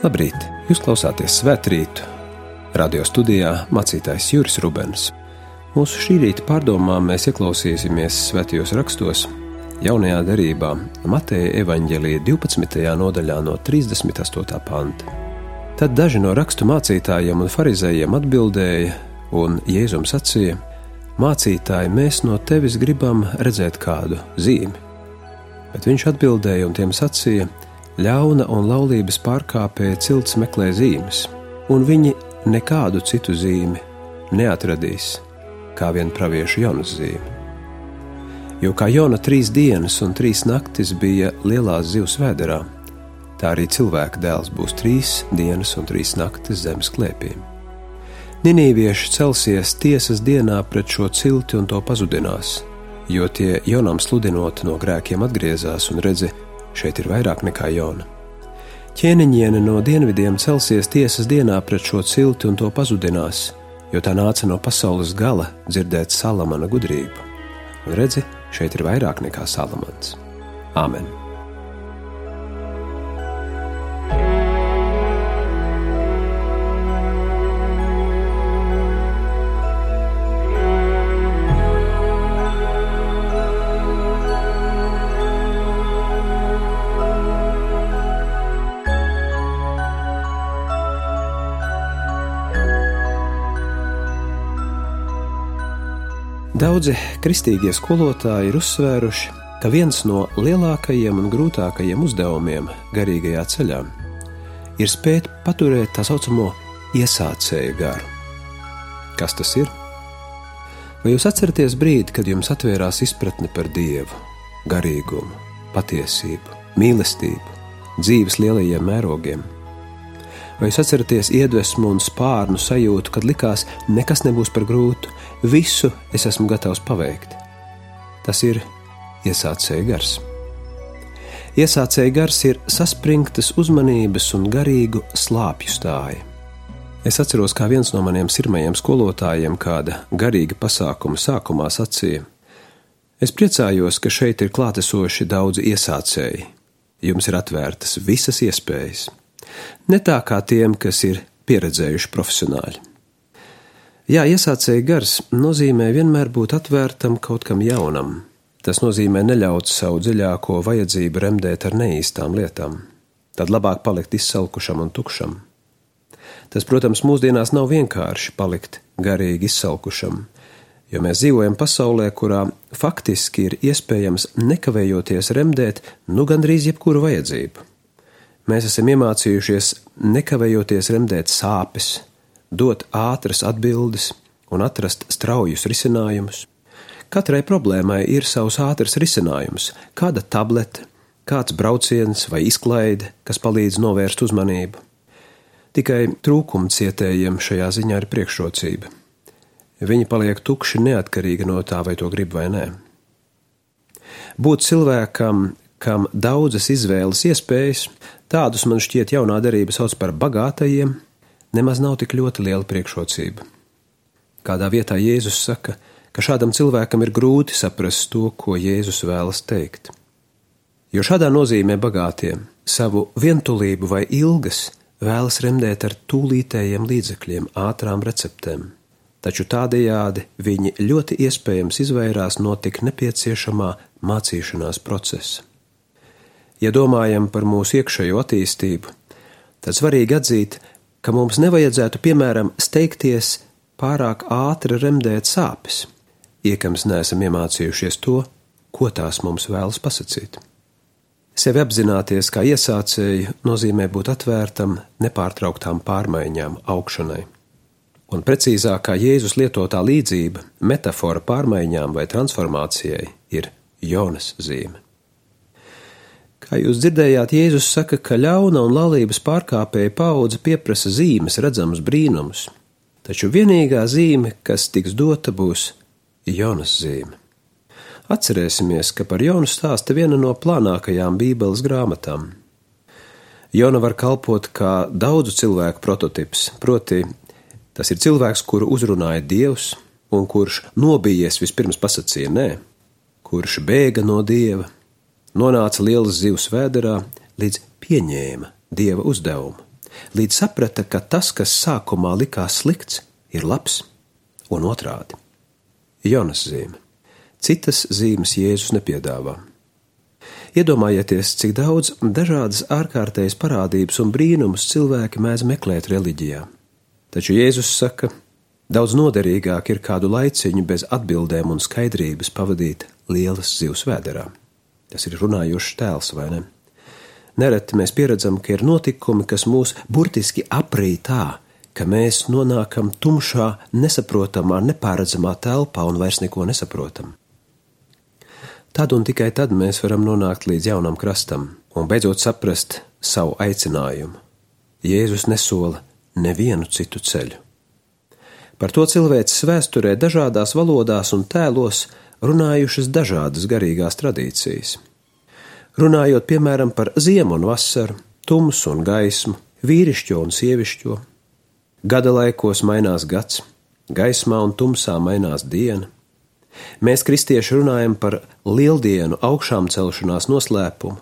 Labrīt! Jūs klausāties Svētrītu. Radio studijā mācītājs Juris Rubens. Mūsu šī rīta pārdomām mēs ieklausīsimies svētajos rakstos, jaunajā derībā, Mateja evaņģēlīja 12. nodaļā no 38. panta. Tad daži no rakstu mācītājiem un farizējiem atbildēja, un Jēzum sacīja: Mācītāji, mēs no tevis gribam redzēt kādu zīmi. Bet viņš atbildēja un tiem sacīja: Ļauna un laulības pārkāpēja cilts meklē zīmes, un viņi nekādu citu zīmi neatradīs, kā vien praviešu Jonas zīmi. Jo kā Jona trīs dienas un trīs naktis bija lielās zivs vēderā, tā arī cilvēka dēls būs trīs dienas un trīs naktis zemes klēpīm. Ninīvieši celsies tiesas dienā pret šo cilti un to pazudinās, jo tie Jonam sludinot no grēkiem atgriezās un redzēja, Šeit ir vairāk nekā jauna. Ķēniņiene no dienvidiem celsies tiesas dienā pret šo cilti un to pazudinās, jo tā nāca no pasaules gala dzirdēt salamana gudrību. Un redzi, šeit ir vairāk nekā salamans. Āmen! Daudzi kristīgie skolotāji ir uzsvēruši, ka viens no lielākajiem un grūtākajiem uzdevumiem garīgajā ceļā ir spēt paturēt tā saucamo iesācēju garu. Kas tas ir? Vai jūs atceraties brīdi, kad jums atvērās izpratne par dievu, garīgumu, patiesību, mīlestību, dzīves lielajiem mērogiem? Vai jūs atceraties iedvesmu un spārnu sajūtu, kad likās, nekas nebūs par grūtu, visu es esmu gatavs paveikt? Tas ir iesācēja gars. Iesācēja gars ir saspringtas uzmanības un garīgu slāpju stāja. Es atceros, kā viens no maniem pirmajiem skolotājiem kāda garīga pasākuma sākumā sacīja: Es priecājos, ka šeit ir klātesoši daudzi iesācēji. Jums ir atvērtas visas iespējas ne tā kā tiem, kas ir pieredzējuši profesionāļi. Jā, iesācēji gars nozīmē vienmēr būt atvērtam kaut kam jaunam. Tas nozīmē neļaut savu dziļāko vajadzību remdēt ar neīstām lietām, tad labāk palikt izsalkušam un tukšam. Tas, protams, mūsdienās nav vienkārši palikt garīgi izsalkušam, jo mēs dzīvojam pasaulē, kurā faktiski ir iespējams nekavējoties remdēt nu gandrīz jebkuru vajadzību. Mēs esam iemācījušies nekavējoties remdēt sāpes, dot ātras atbildes un atrast straujus risinājumus. Katrai problēmai ir savs ātrs risinājums, kāda tablete, kāds brauciens vai izklaide, kas palīdz novērst uzmanību. Tikai trūkuma cietējiem šajā ziņā ir priekšrocība. Viņi paliek tukši neatkarīgi no tā, vai to grib vai nē. Būt cilvēkam, kam daudzas izvēles iespējas, tādus man šķiet jaunā darība sauc par bagātajiem, nemaz nav tik ļoti liela priekšrocība. Kādā vietā Jēzus saka, ka šādam cilvēkam ir grūti saprast to, ko Jēzus vēlas teikt. Jo šādā nozīmē bagātiem savu vientulību vai ilgas vēlas remdēt ar tūlītējiem līdzekļiem, ātrām receptēm, taču tādējādi viņi ļoti iespējams izvairās no tik nepieciešamā mācīšanās procesa. Ja domājam par mūsu iekšējo attīstību, tad svarīgi atzīt, ka mums nevajadzētu, piemēram, steigties pārāk ātri remdēt sāpes, iekams neesam iemācījušies to, ko tās mums vēlas pasakīt. Sevi apzināties kā iesācēju nozīmē būt atvērtam nepārtrauktām pārmaiņām, augšanai. Un precīzāk, kā Jēzus lietotā līdzība, metāfora pārmaiņām vai transformācijai ir Jonas zīme. Kā jūs dzirdējāt, Jēzus saka, ka ļauna un laulības pārkāpēja paudze pieprasa zīmes, redzamus brīnumus, taču vienīgā zīme, kas tiks dota, būs Jonas zīme. Atcerēsimies, ka par Jonu stāsta viena no plānākajām Bībeles grāmatām. Jona var kalpot kā daudzu cilvēku prototyps, proti, tas ir cilvēks, kuru uzrunāja Dievs un kurš nobijies vispirms pasacīja nē, kurš bēga no Dieva nonāca lielas zivs vēderā, līdz pieņēma dieva uzdevumu. līdz saprata, ka tas, kas sākumā likās slikts, ir labs un otrādi. Jonas zīme. Citas zīmes Jēzus nepiedāvā. Iedomājieties, cik daudz dažādas ārkārtējas parādības un brīnumus cilvēki mēdz meklēt reliģijā. Taču Jēzus saka, daudz noderīgāk ir kādu laiciņu bez atbildēm un skaidrības pavadīt lielas zivs vēderā. Tas ir runājošs tēls, vai ne? Nereti mēs pieredzam, ka ir notikumi, kas mūs burtiski aprīt tā, ka mēs nonākam tumšā, nesaprotamā, nepārredzamā telpā un vairs neko nesaprotam. Tad un tikai tad mēs varam nonākt līdz jaunam krastam un beidzot saprast savu aicinājumu. Jēzus nesola nevienu citu ceļu. Par to cilvēces vēsturē dažādās valodās un tēlos runājušas dažādas garīgās tradīcijas. Runājot piemēram par ziemu un vasaru, tumsu un gaismu, vīrišķo un sievišķo, Gada laikos mainās gads, gaismā un tumsā mainās diena. Mēs, kristieši, runājam par lieldienu augšām celšanās noslēpumu,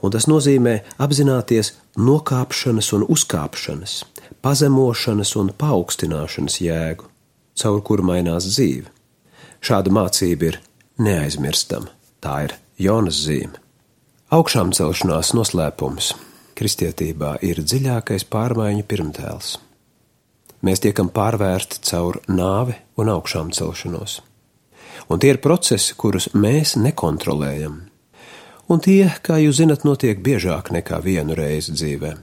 un tas nozīmē apzināties nokāpšanas un uzkāpšanas, pazemošanas un paaugstināšanas jēgu, caur kuru mainās dzīve. Šāda mācība ir neaizmirstama, tā ir Jonas zīme. Augšām celšanās noslēpums kristietībā ir dziļākais pārmaiņu pirmtēls mēs tiekam pārvērti caur nāvi un augšām celšanos. Un tie ir procesi, kurus mēs nekontrolējam. Un tie, kā jūs zinat, notiek biežāk nekā vienu reizi dzīvē.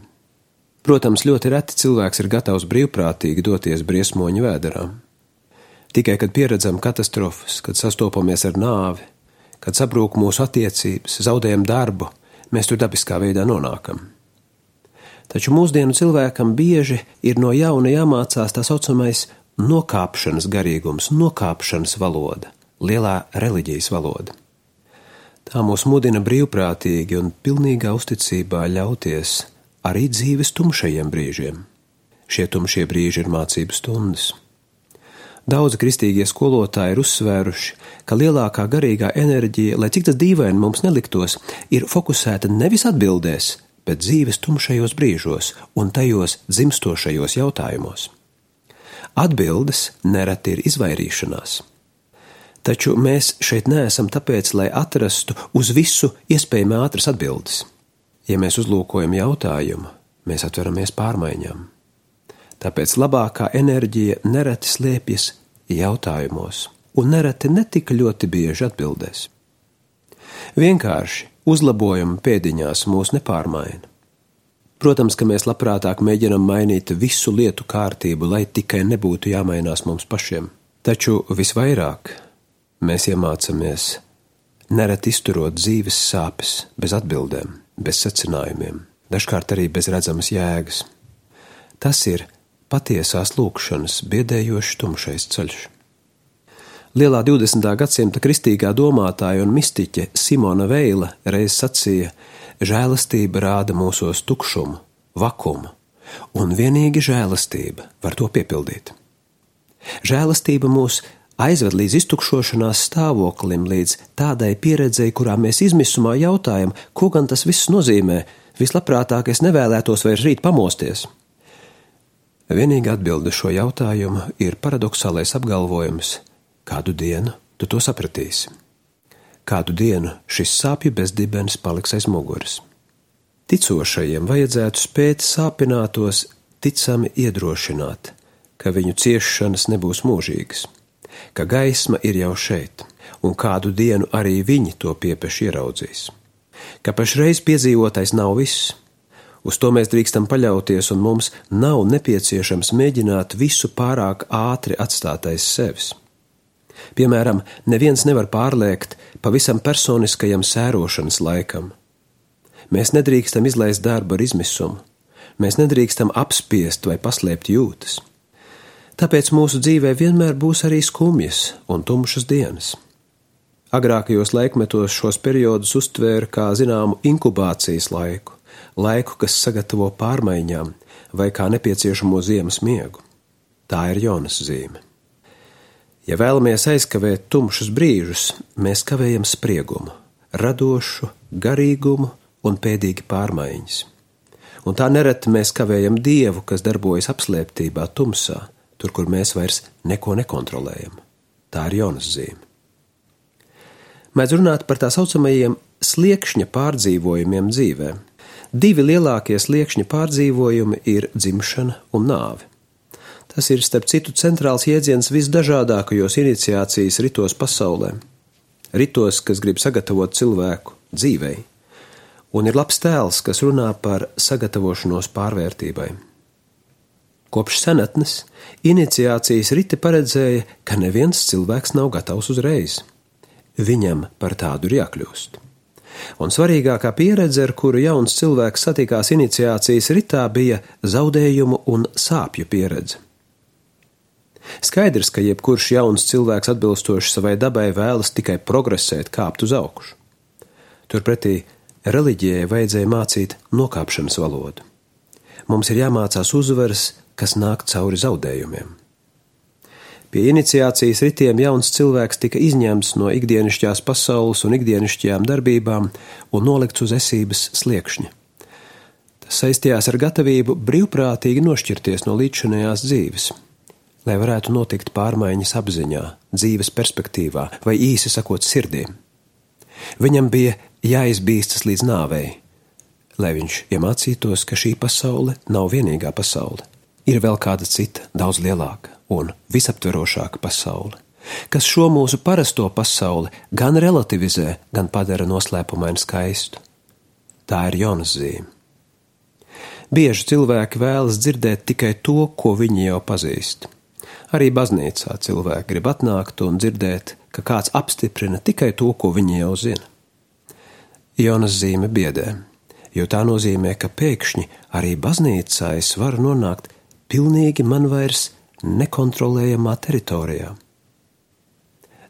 Protams, ļoti reti cilvēks ir gatavs brīvprātīgi doties briesmoņu vēderā. Tikai kad pieredzam katastrofas, kad sastopamies ar nāvi, kad sabrūk mūsu attiecības, zaudējam darbu, mēs tur dabiskā veidā nonākam. Taču mūsdienu cilvēkam bieži ir no jauna jāmācās tā saucamais nokāpšanas garīgums, nokāpšanas valoda, lielā reliģijas valoda. Tā mūs mudina brīvprātīgi un pilnīgā uzticībā ļauties arī dzīves tumšajiem brīžiem. Šie tumšie brīži ir mācību stundas. Daudzi kristīgie skolotāji ir uzsvēruši, ka lielākā garīgā enerģija, lai cik tas dīvaini mums neliktos, ir fokusēta nevis atbildēs, bet dzīves tumšajos brīžos un tajos dzimstošajos jautājumos. Atbildes nereti ir izvairīšanās. Taču mēs šeit neesam tāpēc, lai atrastu uz visu iespējami ātras atbildes. Ja mēs uzlūkojam jautājumu, mēs atveramies pārmaiņām. Tāpēc labākā enerģija nereti slēpjas jautājumos, un nereti netika ļoti bieži atbildēs. Vienkārši uzlabojumi pēdiņās mūs nepārmaina. Protams, ka mēs labprātāk mēģinam mainīt visu lietu kārtību, lai tikai nebūtu jāmainās mums pašiem. Taču visvairāk mēs iemācāmies nereti izturot dzīves sāpes bez atbildēm, bez secinājumiem, dažkārt arī bez redzamas jēgas. Tas ir patiesās lūkšanas biedējošs tumšais ceļš. Lielā 20. gadsimta kristīgā domātāja un mistiķe Simona Veila reiz sacīja: Žēlastība rāda mūsos tukšumu, vakumu, un vienīgi žēlastība var to piepildīt. Žēlastība mūs aizved līdz iztukšošanās stāvoklim, līdz tādai pieredzei, kurā mēs izmisumā jautājam, ko gan tas viss nozīmē. Vislabprātāk es nevēlētos vairs rīt pamosties. Vienīgā atbilde šo jautājumu ir paradoxālais apgalvojums, Kādu dienu tu to sapratīsi. Kādu dienu šis sāpju bezdibens paliks aiz muguras. Ticošajiem vajadzētu spēt sāpinātos ticami iedrošināt, ka viņu ciešanas nebūs mūžīgas, ka gaisma ir jau šeit, un kādu dienu arī viņi to piepeši ieraudzīs. Ka pašreiz piedzīvotais nav viss, uz to mēs drīkstam paļauties, un mums nav nepieciešams mēģināt visu pārāk ātri atstāt aiz sevis. Piemēram, neviens nevar pārliekt pavisam personiskajam sērošanas laikam. Mēs nedrīkstam izlaist darbu ar izmisumu, mēs nedrīkstam apspiest vai paslēpt jūtas. Tāpēc mūsu dzīvē vienmēr būs arī skumjas un tumšas dienas. Agrākajos laikmetos šos periodus uztvēra kā zināmu inkubācijas laiku, laiku, kas sagatavo pārmaiņām vai kā nepieciešamo ziemas miegu. Tā ir Jonas zīme. Ja vēlamies aizkavēt tumšus brīžus, mēs kavējam spriegumu, radošu, garīgumu un pēdīgi pārmaiņas. un tā nereti mēs kavējam dievu, kas darbojas apslēptībā, tumsā, tur, kur mēs vairs neko nekontrolējam. Tā ir Jonas zīme. Mēdz runāt par tā saucamajiem sliekšņa pārdzīvojumiem dzīvē. Divi lielākie sliekšņa pārdzīvojumi ir dzimšana un nāve. Tas ir, starp citu, centrāls jēdziens visdažādākajos iniciācijas ritos pasaulē. Ritos, kas grib sagatavot cilvēku dzīvei, un ir labs tēls, kas runā par sagatavošanos pārvērtībai. Kopš senatnes iniciācijas riti paredzēja, ka neviens cilvēks nav gatavs uzreiz. Viņam par tādu ir jākļūst. Un svarīgākā pieredze, ar kuru jauns cilvēks satikās iniciācijas ritā, bija zaudējumu un sāpju pieredze. Skaidrs, ka jebkurš jauns cilvēks atbilstoši savai dabai vēlas tikai progresēt, kāpt uz augšu. Turpretī reliģijai vajadzēja mācīt nokāpšanas valodu. Mums ir jāmācās uzvaras, kas nāk cauri zaudējumiem. Pie iniciācijas ritiem jauns cilvēks tika izņemts no ikdienišķās pasaules un ikdienišķajām darbībām un nolikts uz esības sliekšņa. Tas saistījās ar gatavību brīvprātīgi nošķirties no līdzšinējās dzīves lai varētu notikt pārmaiņas apziņā, dzīves perspektīvā vai īsi sakot sirdī. Viņam bija jāizbīstas līdz nāvei, lai viņš iemācītos, ka šī pasaule nav vienīgā pasaule. Ir vēl kāda cita, daudz lielāka un visaptverošāka pasaule, kas šo mūsu parasto pasauli gan relativizē, gan padara noslēpumaini skaistu. Tā ir Jonas zīme. Bieži cilvēki vēlas dzirdēt tikai to, ko viņi jau pazīst. Arī baznīcā cilvēki grib atnākt un dzirdēt, ka kāds apstiprina tikai to, ko viņi jau zina. Jonas zīme biedē, jo tā nozīmē, ka pēkšņi arī baznīcā es varu nonākt pilnīgi man vairs nekontrolējamā teritorijā.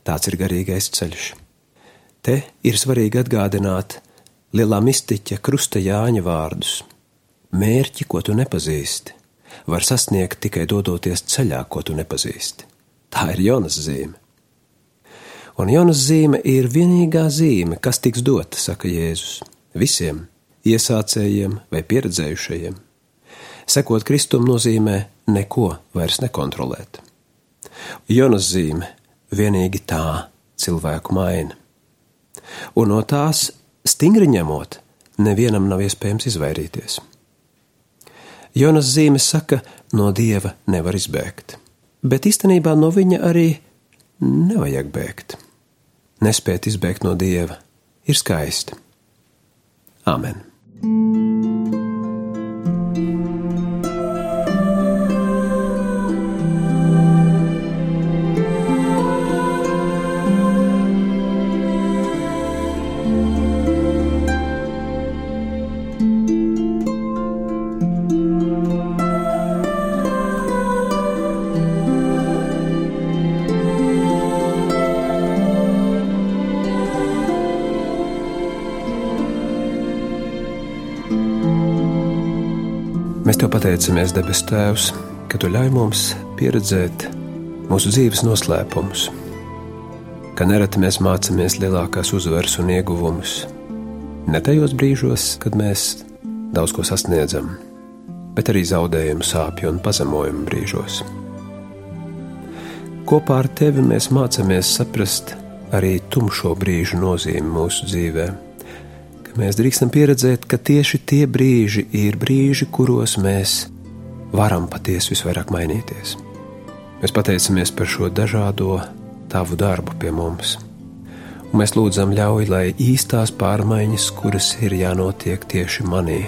Tāds ir garīgais ceļš. Te ir svarīgi atgādināt lielā mistiķa Krusta Jāņa vārdus: mērķi, ko tu nepazīsti, var sasniegt tikai dodoties ceļā, ko tu nepazīsti. Tā ir Jonas zīme. Un Jonas zīme ir vienīgā zīme, kas tiks dota, saka Jēzus, visiem iesācējiem vai pieredzējušajiem. Sekot Kristum nozīmē neko vairs nekontrolēt. Jonas zīme vienīgi tā cilvēku maina. Un no tās stingri ņemot, nevienam nav iespējams izvairīties. Jonas zīme saka, no dieva nevar izbēgt, bet īstenībā no viņa arī nevajag bēgt. Nespēt izbēgt no dieva ir skaisti. Āmen! Mēs pateicamies, debes Tēvs, ka Tu ļauj mums pieredzēt mūsu dzīves noslēpumus, ka nereti mēs mācāmies lielākās uzvaras un ieguvumus. Ne tajos brīžos, kad mēs daudz ko sasniedzam, bet arī zaudējumu, sāpju un pazemojumu brīžos. Kopā ar Tevi mēs mācāmies saprast arī tumšo brīžu nozīmi mūsu dzīvēm ka mēs drīkstam pieredzēt, ka tieši tie brīži ir brīži, kuros mēs varam patiesi visvairāk mainīties. Mēs pateicamies par šo dažādo tavu darbu pie mums. Un mēs lūdzam, ļauj, lai īstās pārmaiņas, kuras ir jānotiek tieši manī,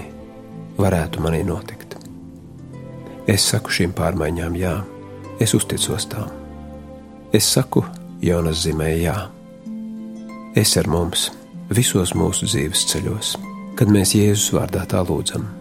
varētu manī notikt. Es saku šīm pārmaiņām, jā, es uzticos tām. Es saku Jonas zīmē, jā, es ar mums visos mūsu dzīves ceļos, kad mēs Jēzus vārdā tā lūdzam.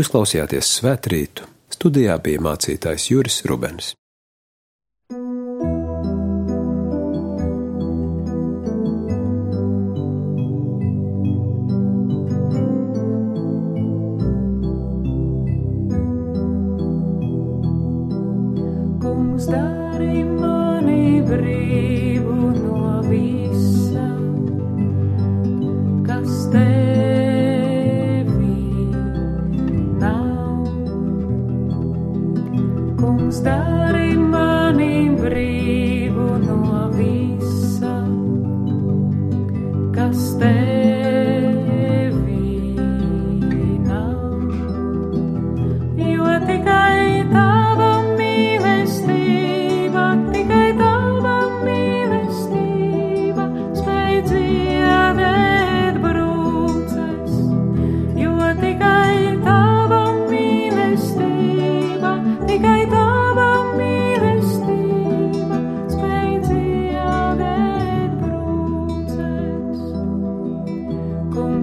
Jūs klausījāties Svētrītu. Studijā bija mācītājs Juris Rubens.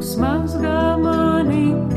smells got money.